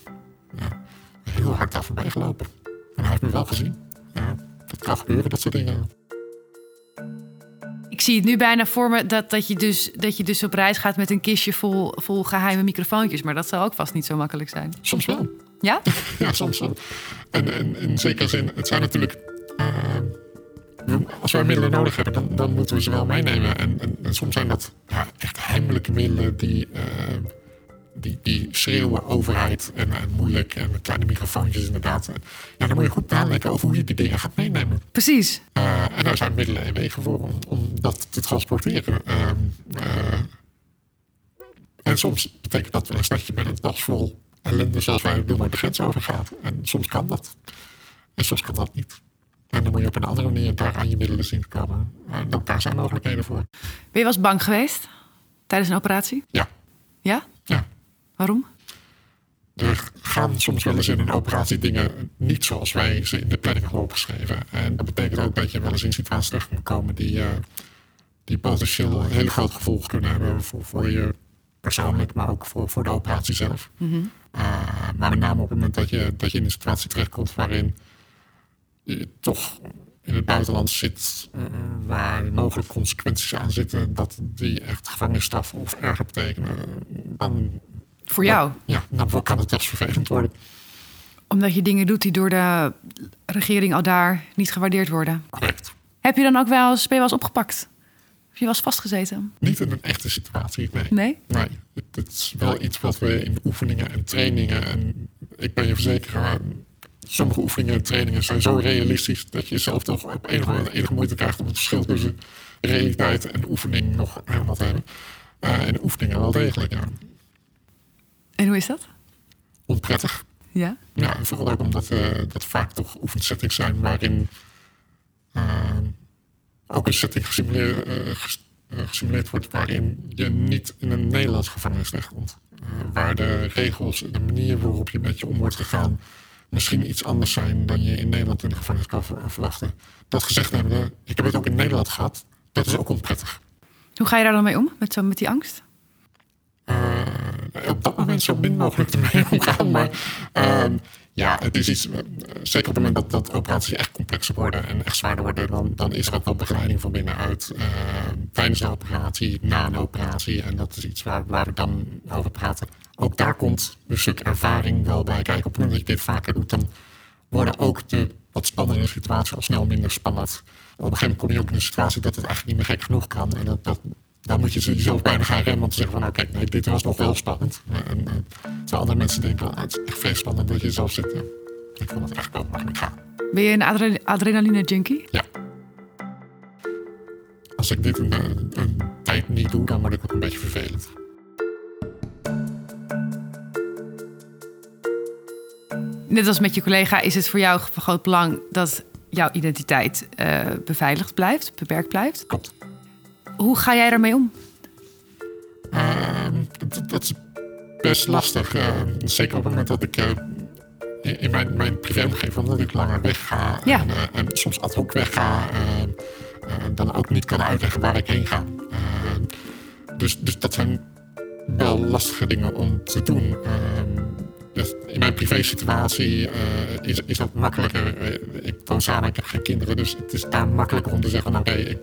Heel hard daar voorbij gelopen. En hij heeft me wel gezien. Ja, dat kan gebeuren, dat soort dingen. Ik zie het nu bijna voor me dat, dat, je dus, dat je dus op reis gaat met een kistje vol, vol geheime microfoontjes. Maar dat zou ook vast niet zo makkelijk zijn. Soms wel. Ja? Ja, soms wel. En, en in zekere zin, het zijn natuurlijk... eh, als wij middelen nodig hebben, dan, dan moeten we ze wel meenemen. En, en, en soms zijn dat ja, echt heimelijke middelen die, eh, die, die schreeuwen overheid en, en moeilijk. En met kleine microfoontjes inderdaad. Ja, dan moet je goed nadenken over hoe je die dingen gaat meenemen. Precies. Eh, en daar zijn middelen en wegen voor om, om dat te transporteren. Ehm, eh, en soms betekent dat wel eens dat je met een tas vol ellende, zoals wij de grens overgaat. En soms kan dat. En soms kan dat niet. En dan moet je op een andere manier daar aan je middelen zien te komen. En ook daar zijn mogelijkheden voor. Ben je wel eens bang geweest tijdens een operatie? Ja, Ja? ja. Waarom? Er gaan soms wel eens in een operatie dingen niet zoals wij ze in de planning hadden opgeschreven. En dat betekent ook dat je wel eens in situaties terecht kan komen die, eh, die potentieel hele grote gevolgen kunnen hebben voor, voor je persoonlijk, maar ook voor, voor de operatie zelf. Eh, maar met name op het moment dat je, dat je in een situatie terechtkomt waarin je toch in het buitenland zit, eh, waar mogelijk consequenties aan zitten, dat die echt gevangenisstraf of erger betekenen, dan Voor jou? ja, dan kan het vervelend worden. Omdat je dingen doet die door de regering al daar niet gewaardeerd worden. Correct. Heb je dan ook wel eens, ben je wel eens opgepakt? Heb je eens vastgezeten? Niet in een echte situatie, nee. Nee? Nee, het, is wel iets wat we in oefeningen en trainingen... en ik ben je verzekerd, sommige oefeningen en trainingen zijn zo realistisch... dat je zelf toch op enige, enige moeite krijgt om het verschil tussen realiteit en oefening nog helemaal te hebben. Eh, en oefeningen wel degelijk, ja. En hoe is dat? Onprettig. Ja? Ja, en vooral ook omdat eh, dat vaak toch oefensettings zijn waarin eh, ook een setting gesimuleerd, eh, ges- gesimuleerd wordt waarin je niet in een Nederlands gevangenis terechtkomt. Waar de regels en de manier waarop je met je om wordt gegaan misschien iets anders zijn dan je in Nederland in de gevangenis kan ver- verwachten. Dat gezegd hebben, ik heb het ook in Nederland gehad. Dat is ook onprettig. Hoe ga je daar dan mee om? Met, zo, met die angst? Eh, op dat moment zo min mogelijk ermee omgaan. Maar ehm, Ja, het is iets, eh, zeker op het moment dat, dat operaties echt complexer worden en echt zwaarder worden, dan, dan is er ook wel begeleiding van binnenuit uh, tijdens de operatie, na een operatie. En dat is iets waar, waar we dan over praten. Ook daar komt een stuk ervaring wel bij kijken. Op het moment dat je dit vaker doet, dan worden ook de wat spannende situaties al snel minder spannend. Op een gegeven moment kom je ook in een situatie dat het eigenlijk niet meer gek genoeg kan. En dat, dat, dan moet je jezelf bijna gaan remmen om te zeggen van nou kijk, nee, dit was nog wel spannend. En, en terwijl andere mensen denken, oh, het is echt veel spannend dat je zelf zit. Ik vond het echt wel makkelijk gaan. Ben je een adrenaline junkie? Ja. Als ik dit een, een, tijd niet doe, dan word ik ook een beetje vervelend. Net als met je collega is het voor jou van groot belang dat jouw identiteit uh, beveiligd blijft, beperkt blijft. Klopt. Hoe ga jij daarmee om? Uh, dat, is best lastig. Uh, zeker op het moment dat ik uh, in mijn, mijn privéomgeving, dat ik langer wegga ja. en, en, soms ad hoc wegga, dan ook niet kan uitleggen waar ik heen ga. dus, dus dat zijn wel lastige dingen om te doen. Dus in mijn privésituatie uh, is, is dat makkelijker. ik woon samen, ik heb geen kinderen, dus het is daar makkelijker om te zeggen: oké, ik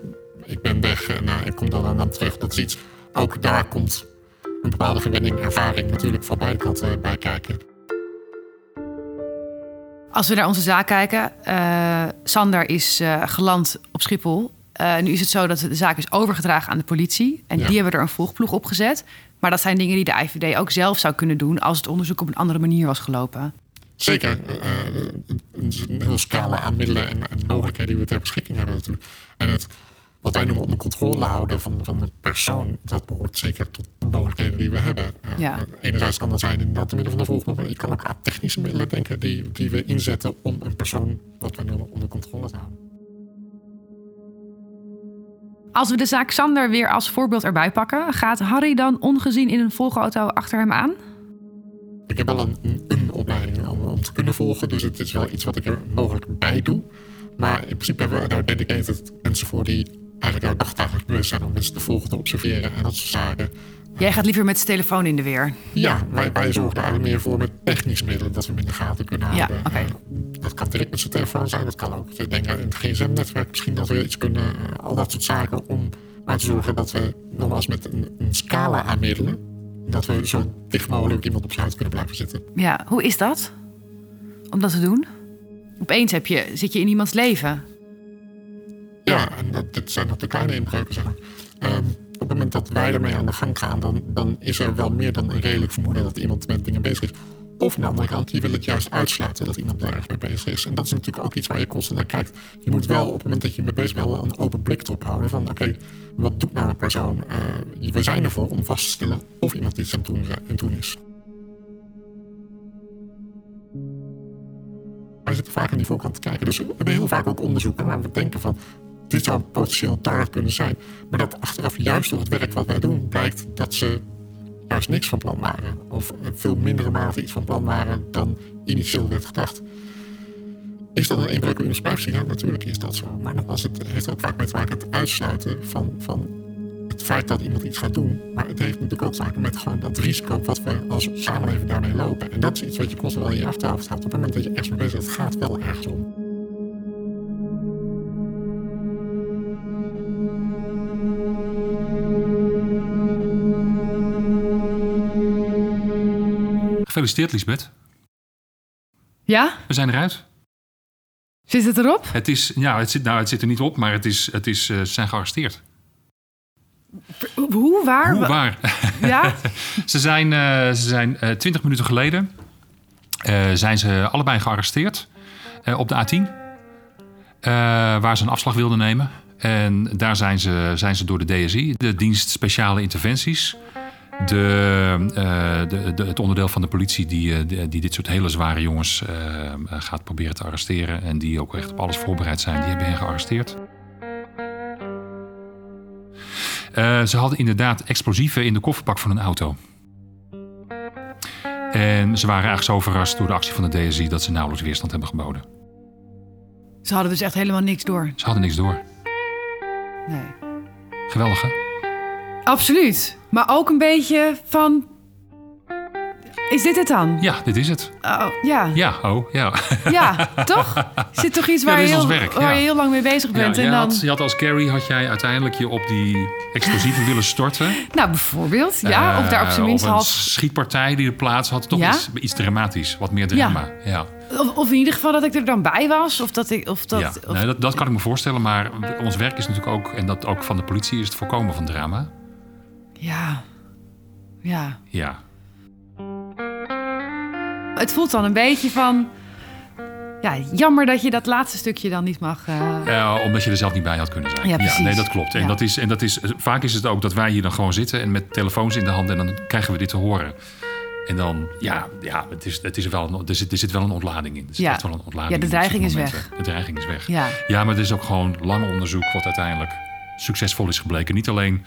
ik ben weg en uh, ik kom dan, dan terug. Dat is iets, ook daar komt een bepaalde gewenning, ervaring natuurlijk van beide kanten uh, bij kijken. Als we naar onze zaak kijken, uh, Sander is geland op Schiphol. nu is het zo dat de zaak is overgedragen aan de politie. En Ja. die hebben er een volgploeg op gezet. Maar dat zijn dingen die de IVD ook zelf zou kunnen doen... als het onderzoek op een andere manier was gelopen. Zeker, uh, een, hele scala aan middelen en, en mogelijkheden die we ter beschikking hebben natuurlijk. En het, wat wij noemen onder controle houden van, van de persoon, dat behoort zeker tot de mogelijkheden die we hebben. Ja. Enerzijds kan dat zijn inderdaad de middel van de volgende, maar je kan ook aan technische middelen denken die, die we inzetten om een persoon, wat we noemen, onder controle te houden. Als we de zaak Sander weer als voorbeeld erbij pakken... gaat Harry dan ongezien in een volgauto achter hem aan? Ik heb wel een, een, een opleiding om, om te kunnen volgen, dus het is wel iets wat ik er mogelijk bij doe. Maar in principe hebben we daar dedicated mensen voor die eigenlijk jouw dagdagelijks bewust zijn om mensen te volgen, te observeren en dat soort zaken. Jij gaat liever met zijn telefoon in de weer. Ja, wij, wij zorgen daar eigenlijk meer voor met technische middelen dat we hem in de gaten kunnen Ja, houden. oké. Dat kan direct met zijn telefoon zijn, dat kan ook. Ik denk aan het gsm-netwerk misschien dat we iets kunnen, eh, al dat soort zaken om maar te zorgen dat we nogmaals met een, een scala aan middelen, dat we zo dicht mogelijk iemand op sluit kunnen blijven zitten. Ja, hoe is dat? Om dat te doen? Opeens heb je, zit je in iemands leven. Ja, en dat, dit zijn nog de kleine inbreuken, zeg maar. Ehm, op het moment dat wij ermee aan de gang gaan, dan, dan is er wel meer dan een redelijk vermoeden dat iemand met dingen bezig is. Of aan de andere kant, je wil het juist uitsluiten dat iemand daar erg mee bezig is. En dat is natuurlijk ook iets waar je constant naar kijkt. Je moet wel op het moment dat je mee bezig bent, wel een open blik erop houden. Van oké, wat doet nou een persoon? Eh, we zijn ervoor om vast te stellen of iemand iets aan het doen, aan het doen is. Wij zitten vaak aan die voorkant te kijken. Dus we hebben heel vaak ook onderzoeken waar we denken van... dit zou potentieel taart kunnen zijn. Maar dat achteraf juist door het werk wat wij doen... blijkt dat ze juist niks van plan waren. Of veel mindere mate iets van plan waren dan initieel werd gedacht. Is dat een inbreuk in ons privacy? Ja, natuurlijk is dat zo. Maar nogmaals, het heeft ook vaak met maken het uitsluiten van, van het feit dat iemand iets gaat doen. Maar het heeft natuurlijk ook te maken met gewoon dat risico wat we als samenleving daarmee lopen. En dat is iets wat je constant wel in je achterhoofd houdt. Op het moment dat je ergens mee bezig bent, het gaat wel ergens om. Gefeliciteerd, Lisbeth. Ja? We zijn eruit. Zit het erop? Het, is, ja, het, zit, nou, het zit er niet op, maar het is, het is, eh, ze zijn gearresteerd. Hoe? Waar? Hoe, Wa- waar? Ja? ze zijn, eh, ze zijn eh, 20 minuten geleden eh, zijn ze allebei gearresteerd eh, op de A10. eh, waar ze een afslag wilden nemen. En daar zijn ze, zijn ze door de DSI, de dienst speciale interventies. De, eh, de, de- het onderdeel van de politie die, eh, die, dit soort hele zware jongens eh, gaat proberen te arresteren. En die ook echt op alles voorbereid zijn, die hebben hen gearresteerd. Ze hadden inderdaad explosieven in de kofferbak van een auto. En ze waren eigenlijk zo verrast door de actie van de DSI dat ze nauwelijks weerstand hebben geboden. Ze hadden dus echt helemaal niks door. Ze hadden niks door. Nee. Geweldig, hè? Absoluut. Maar ook een beetje van... Is dit het dan? Ja, dit is het. Oh, ja. Ja, oh, ja. Ja, toch? Zit toch iets waar, je, heel, werk, waar ja. je heel lang mee bezig bent? en dan... had, je had als Carrie had jij uiteindelijk je op die explosieven willen storten. Nou, bijvoorbeeld. Ja, of daar op Eh, zijn minst half... schietpartij die er plaats had. Toch iets, iets dramatisch. Wat meer drama. Ja. Of, of in ieder geval dat ik er dan bij was. Of dat ik... Of dat, ja. of- Nee, dat, dat kan ik me voorstellen. Maar ons werk is natuurlijk ook, en dat ook van de politie, is het voorkomen van drama. Ja. Ja. Ja. Het voelt dan een beetje van... Ja, jammer dat je dat laatste stukje dan niet mag... eh, Ja, omdat je er zelf niet bij had kunnen zijn. Ja, nee, dat klopt. En, Ja. dat is, en dat is, vaak is het ook dat wij hier dan gewoon zitten en met telefoons in de hand en dan krijgen we dit te horen. En dan, ja, ja het is, het is wel een, er, zit, er zit wel een ontlading in. Er zit Ja. wel een ontlading Ja, de in dreiging is momenten. De dreiging is weg. ja. Ja, maar er is ook gewoon lang onderzoek wat uiteindelijk succesvol is gebleken. Niet alleen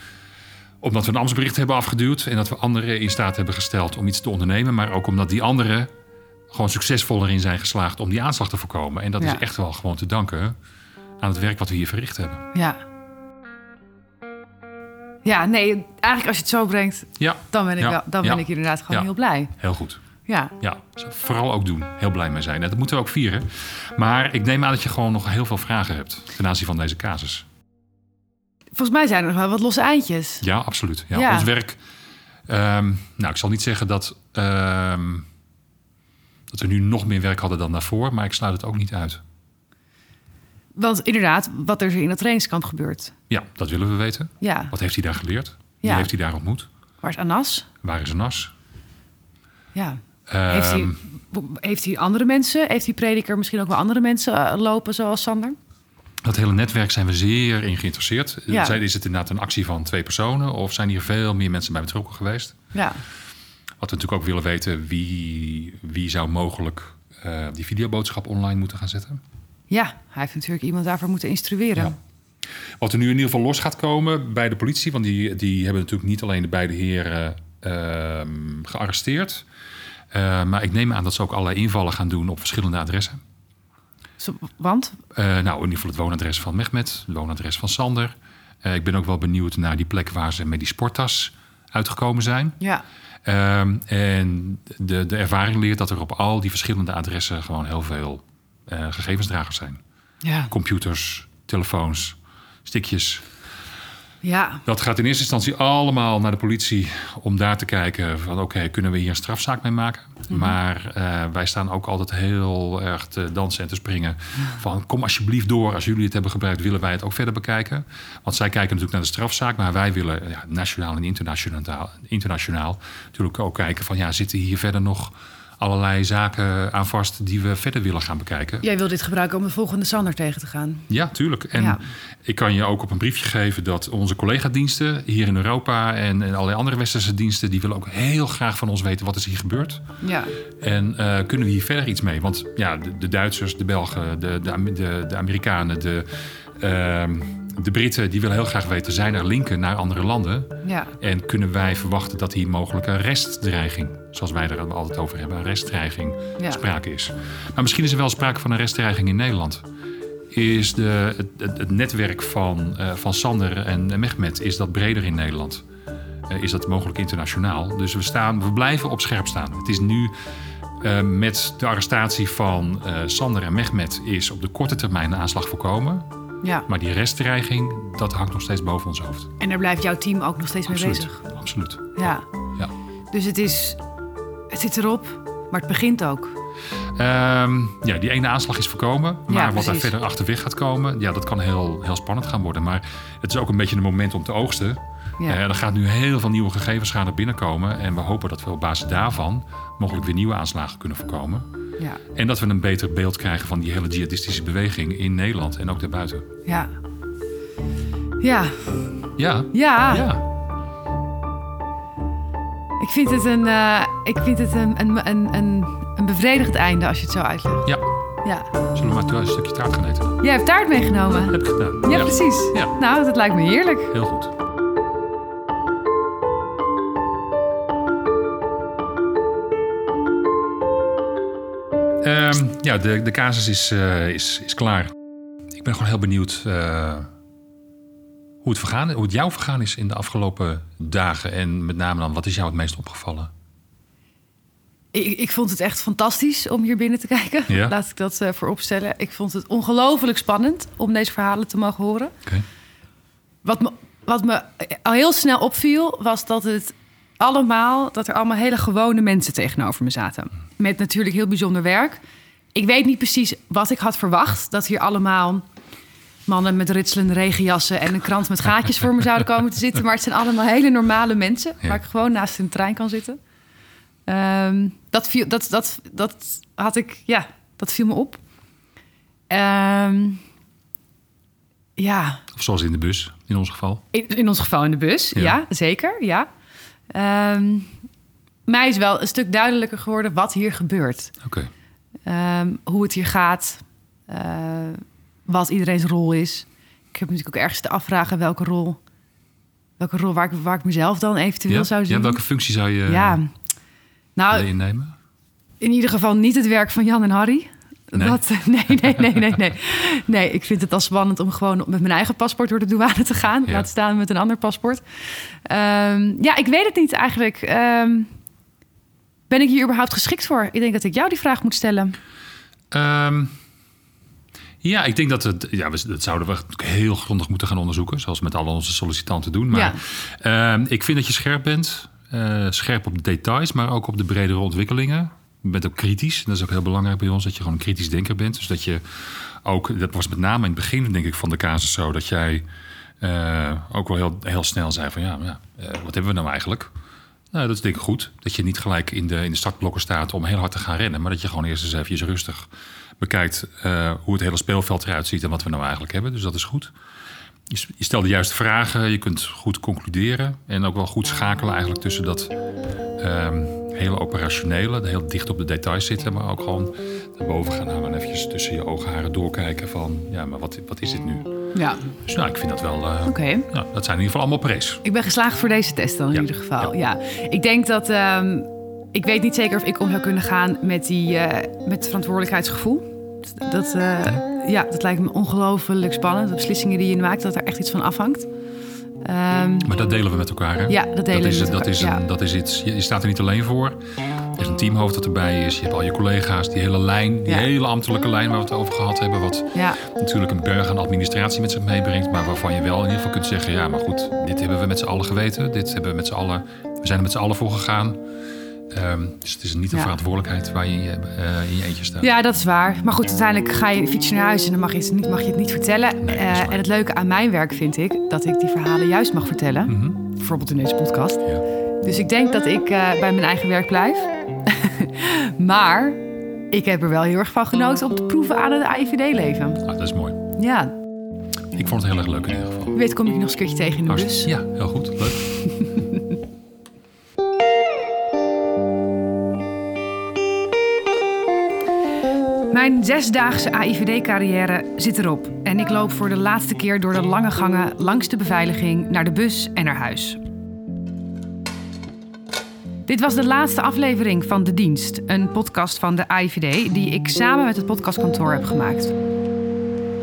omdat we een ambtsbericht hebben afgeduwd en dat we anderen in staat hebben gesteld om iets te ondernemen, maar ook omdat die anderen gewoon succesvol erin zijn geslaagd om die aanslag te voorkomen. En dat Ja. is echt wel gewoon te danken aan het werk wat we hier verricht hebben. Ja. Ja, nee, eigenlijk als je het zo brengt, Ja, dan ben ik, Ja. wel, dan ben ik inderdaad gewoon heel blij. heel goed. Ja. Ja, vooral ook doen. Heel blij mee zijn. Dat moeten we ook vieren. Maar ik neem aan dat je gewoon nog heel veel vragen hebt ten aanzien van deze casus. Volgens mij zijn er nog wel wat losse eindjes. Ja, absoluut. Ja, Ja. Ons werk. ehm, nou, ik zal niet zeggen dat, ehm, dat we nu nog meer werk hadden dan daarvoor, maar ik sluit het ook niet uit. Want inderdaad, wat er in dat trainingskamp gebeurt. Ja, dat willen we weten. Ja. Wat heeft hij daar geleerd? Wie Ja. heeft hij daar ontmoet? Waar is Anas? Waar is een nas? Ja. Heeft hij, Ehm, heeft hij andere mensen? Heeft die prediker misschien ook wel andere mensen eh, lopen zoals Sander? Dat hele netwerk zijn we zeer in geïnteresseerd. Ja. Is het inderdaad een actie van twee personen of zijn hier veel meer mensen bij betrokken geweest? Ja. Wat we natuurlijk ook willen weten, wie, wie zou mogelijk eh, die videoboodschap online moeten gaan zetten? Ja, hij heeft natuurlijk iemand daarvoor moeten instrueren. Ja. Wat er nu in ieder geval los gaat komen bij de politie, want die, die hebben natuurlijk niet alleen de beide heren ehm, gearresteerd. eh, maar ik neem aan dat ze ook allerlei invallen gaan doen op verschillende adressen. Zo- Want? Eh, nou, in ieder geval het woonadres van Mehmet, het woonadres van Sander. Eh, ik ben ook wel benieuwd naar die plek waar ze met die sporttas uitgekomen zijn. Ja. Ehm, en de, de ervaring leert dat er op al die verschillende adressen gewoon heel veel eh, gegevensdragers zijn. Ja. Computers, telefoons, stickjes. Ja. Dat gaat in eerste instantie allemaal naar de politie om daar te kijken van oké, kunnen we hier een strafzaak mee maken? Maar eh, wij staan ook altijd heel erg te dansen en te springen van kom alsjeblieft door. Als jullie het hebben gebruikt, willen wij het ook verder bekijken. Want zij kijken natuurlijk naar de strafzaak, maar wij willen ja, nationaal en internationaal, internationaal natuurlijk ook kijken van ja, zitten hier verder nog allerlei zaken aan vast die we verder willen gaan bekijken? Jij wil dit gebruiken om de volgende Sander tegen te gaan. Ja, tuurlijk. En Ja. ik kan je ook op een briefje geven dat onze collega-diensten hier in Europa en, en allerlei andere westerse diensten, die willen ook heel graag van ons weten wat is hier gebeurd. Ja. En eh, kunnen we hier verder iets mee? Want ja, de, de Duitsers, de Belgen, de, de, de Amerikanen, de, ehm, de Britten, die willen heel graag weten, zijn er linken naar andere landen? Ja. En kunnen wij verwachten dat hier mogelijk een restdreiging, zoals wij er altijd over hebben, een restdreiging Ja. sprake is. Maar misschien is er wel sprake van een restdreiging in Nederland. Is de, het, het, het netwerk van, eh, van Sander en Mehmet, is dat breder in Nederland? Eh, is dat mogelijk internationaal? Dus we, staan, we blijven op scherp staan. Het is nu eh, met de arrestatie van Sander en Mehmet is op de korte termijn een aanslag voorkomen. Ja. Maar die restdreiging, dat hangt nog steeds boven ons hoofd. En daar blijft jouw team ook nog steeds mee bezig. Absoluut. Ja. Ja. Dus het is... Het zit erop, maar het begint ook. Ehm, ja, die ene aanslag is voorkomen. Maar Ja, wat daar verder achterweg gaat komen, ja, dat kan heel, heel spannend gaan worden. Maar het is ook een beetje een moment om te oogsten. Ja. Eh, er gaat nu heel veel nieuwe gegevens gaan er binnenkomen. En we hopen dat we op basis daarvan mogelijk weer nieuwe aanslagen kunnen voorkomen. Ja. En dat we een beter beeld krijgen van die hele jihadistische beweging in Nederland en ook daarbuiten. Ja. Ja. Ja, Ja. Ik vind het een, eh, ik vind het een, een, een, een, een bevredigend einde als je het zo uitlegt. ja. Ja. Zullen we maar een stukje taart gaan eten? Jij hebt taart meegenomen. Heb ik gedaan. Ja, precies. Ja. Nou, dat lijkt me heerlijk. Heel goed. Ehm, ja, de, de casus is, eh, is, is klaar. Ik ben gewoon heel benieuwd eh, hoe, het vergaan, hoe het jou vergaan is in de afgelopen dagen. En met name dan, wat is jou het meest opgevallen? Ik, ik vond het echt fantastisch om hier binnen te kijken. Ja. Laat ik dat uh, vooropstellen. Ik vond het ongelooflijk spannend om deze verhalen te mogen horen. Wat, me, wat me al heel snel opviel, was dat het allemaal, dat er allemaal hele gewone mensen tegenover me zaten. Met natuurlijk heel bijzonder werk. Ik weet niet precies wat ik had verwacht. Dat hier allemaal mannen met ritselende regenjassen en een krant met gaatjes voor me zouden komen te zitten. Maar het zijn allemaal hele normale mensen waar ik gewoon naast de trein kan zitten. Ehm, dat, viel, dat, dat, dat had ik, ja, dat viel me op. Ehm, ja, Of zoals in de bus, in ons geval. in, in ons geval in de bus, Ja. ja, zeker, ja. Ehm, mij is wel een stuk duidelijker geworden wat hier gebeurt. Oké. Hoe het hier gaat, wat iedereen's rol is. Ik heb natuurlijk ook ergens te afvragen welke rol, welke rol waar, ik, waar ik mezelf dan eventueel Ja? zou zien. ja, welke functie zou je Ja. willen nou, innemen? in ieder geval niet het werk van Jan en Harry. Nee. Dat, nee, nee, nee, nee, nee. Nee, ik vind het al spannend om gewoon met mijn eigen paspoort door de douane te gaan. Ja. Laat staan met een ander paspoort. Ehm, ja, ik weet het niet eigenlijk. Ehm, ben ik hier überhaupt geschikt voor? Ik denk dat ik jou die vraag moet stellen. Ehm, ja, ik denk dat het. Ja, we, dat zouden we heel grondig moeten gaan onderzoeken. Zoals met alle onze sollicitanten doen. Maar ehm, ik vind dat je scherp bent. eh, scherp op de details, maar ook op de bredere ontwikkelingen. Je bent ook kritisch. Dat is ook heel belangrijk bij ons. Dat je gewoon een kritisch denker bent. Dus dat je ook. Dat was met name in het begin, denk ik, van de casus zo. Dat jij eh, ook wel heel, heel snel zei: van ja, maar ja eh, wat hebben we nou eigenlijk? Nou, dat is denk ik goed. Dat je niet gelijk in de, in de startblokken staat om heel hard te gaan rennen. Maar dat je gewoon eerst eens even rustig bekijkt eh, hoe het hele speelveld eruit ziet en wat we nou eigenlijk hebben. Dus dat is goed. Je, stelt de juiste vragen, je kunt goed concluderen. En ook wel goed schakelen eigenlijk tussen dat ehm, hele operationele, heel dicht op de details zitten. Maar ook gewoon daarboven gaan nou, en eventjes tussen je oogharen doorkijken van... ja, maar wat, wat is dit nu? Ja, Dus nou, ik vind dat wel... eh, oké. nou, dat zijn in ieder geval allemaal prees. Ik ben geslaagd voor deze test dan in Ja. ieder geval. Ja. Ik denk dat... ehm, ik weet niet zeker of ik om zou kunnen gaan met, die, eh, met verantwoordelijkheidsgevoel. Dat, eh, ja, dat lijkt me ongelooflijk spannend. De beslissingen die je maakt, dat er echt iets van afhangt. Ehm, Maar dat delen we met elkaar, hè? Ja, dat delen dat is, we met dat is, elkaar, een, ja. dat is iets. Je, je staat er niet alleen voor. Er is een teamhoofd dat erbij is. Je hebt al je collega's. Die hele lijn, die Ja. hele ambtelijke lijn waar we het over gehad hebben. Wat ja, natuurlijk een berg aan administratie met zich meebrengt. Maar waarvan je wel in ieder geval kunt zeggen... ja, maar goed, dit hebben we met z'n allen geweten. Dit hebben we met z'n allen... We zijn er met z'n allen voor gegaan. Ehm, dus het is niet een Ja. verantwoordelijkheid waar je in je, eh, in je eentje staat. ja, dat is waar. Maar goed, uiteindelijk ga je fietsen naar huis en dan mag je het niet, mag je het niet vertellen. Nee, Eh, en het leuke aan mijn werk vind ik dat ik die verhalen juist mag vertellen. Mhm. Bijvoorbeeld in deze podcast. Ja. Dus ik denk dat ik eh, bij mijn eigen werk blijf. maar ik heb er wel heel erg van genoten om te proeven aan het AIVD-leven. Ah, dat is mooi. Ja, Ik vond het heel erg leuk in ieder geval. wie weet kom ik nog eens een keertje tegen in de bus. Ja, heel goed. Leuk. Mijn zesdaagse AIVD-carrière zit erop. En ik loop voor de laatste keer door de lange gangen langs de beveiliging naar de bus en naar huis. Dit was de laatste aflevering van De Dienst, een podcast van de AIVD die ik samen met het podcastkantoor heb gemaakt.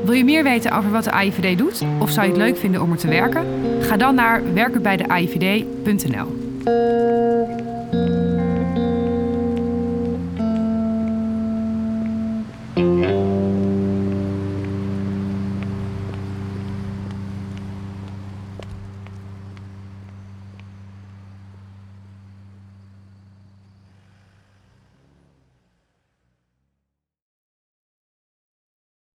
Wil je meer weten over wat de AIVD doet of zou je het leuk vinden om er te werken? Ga dan naar werkenbijdeAIVD.nl.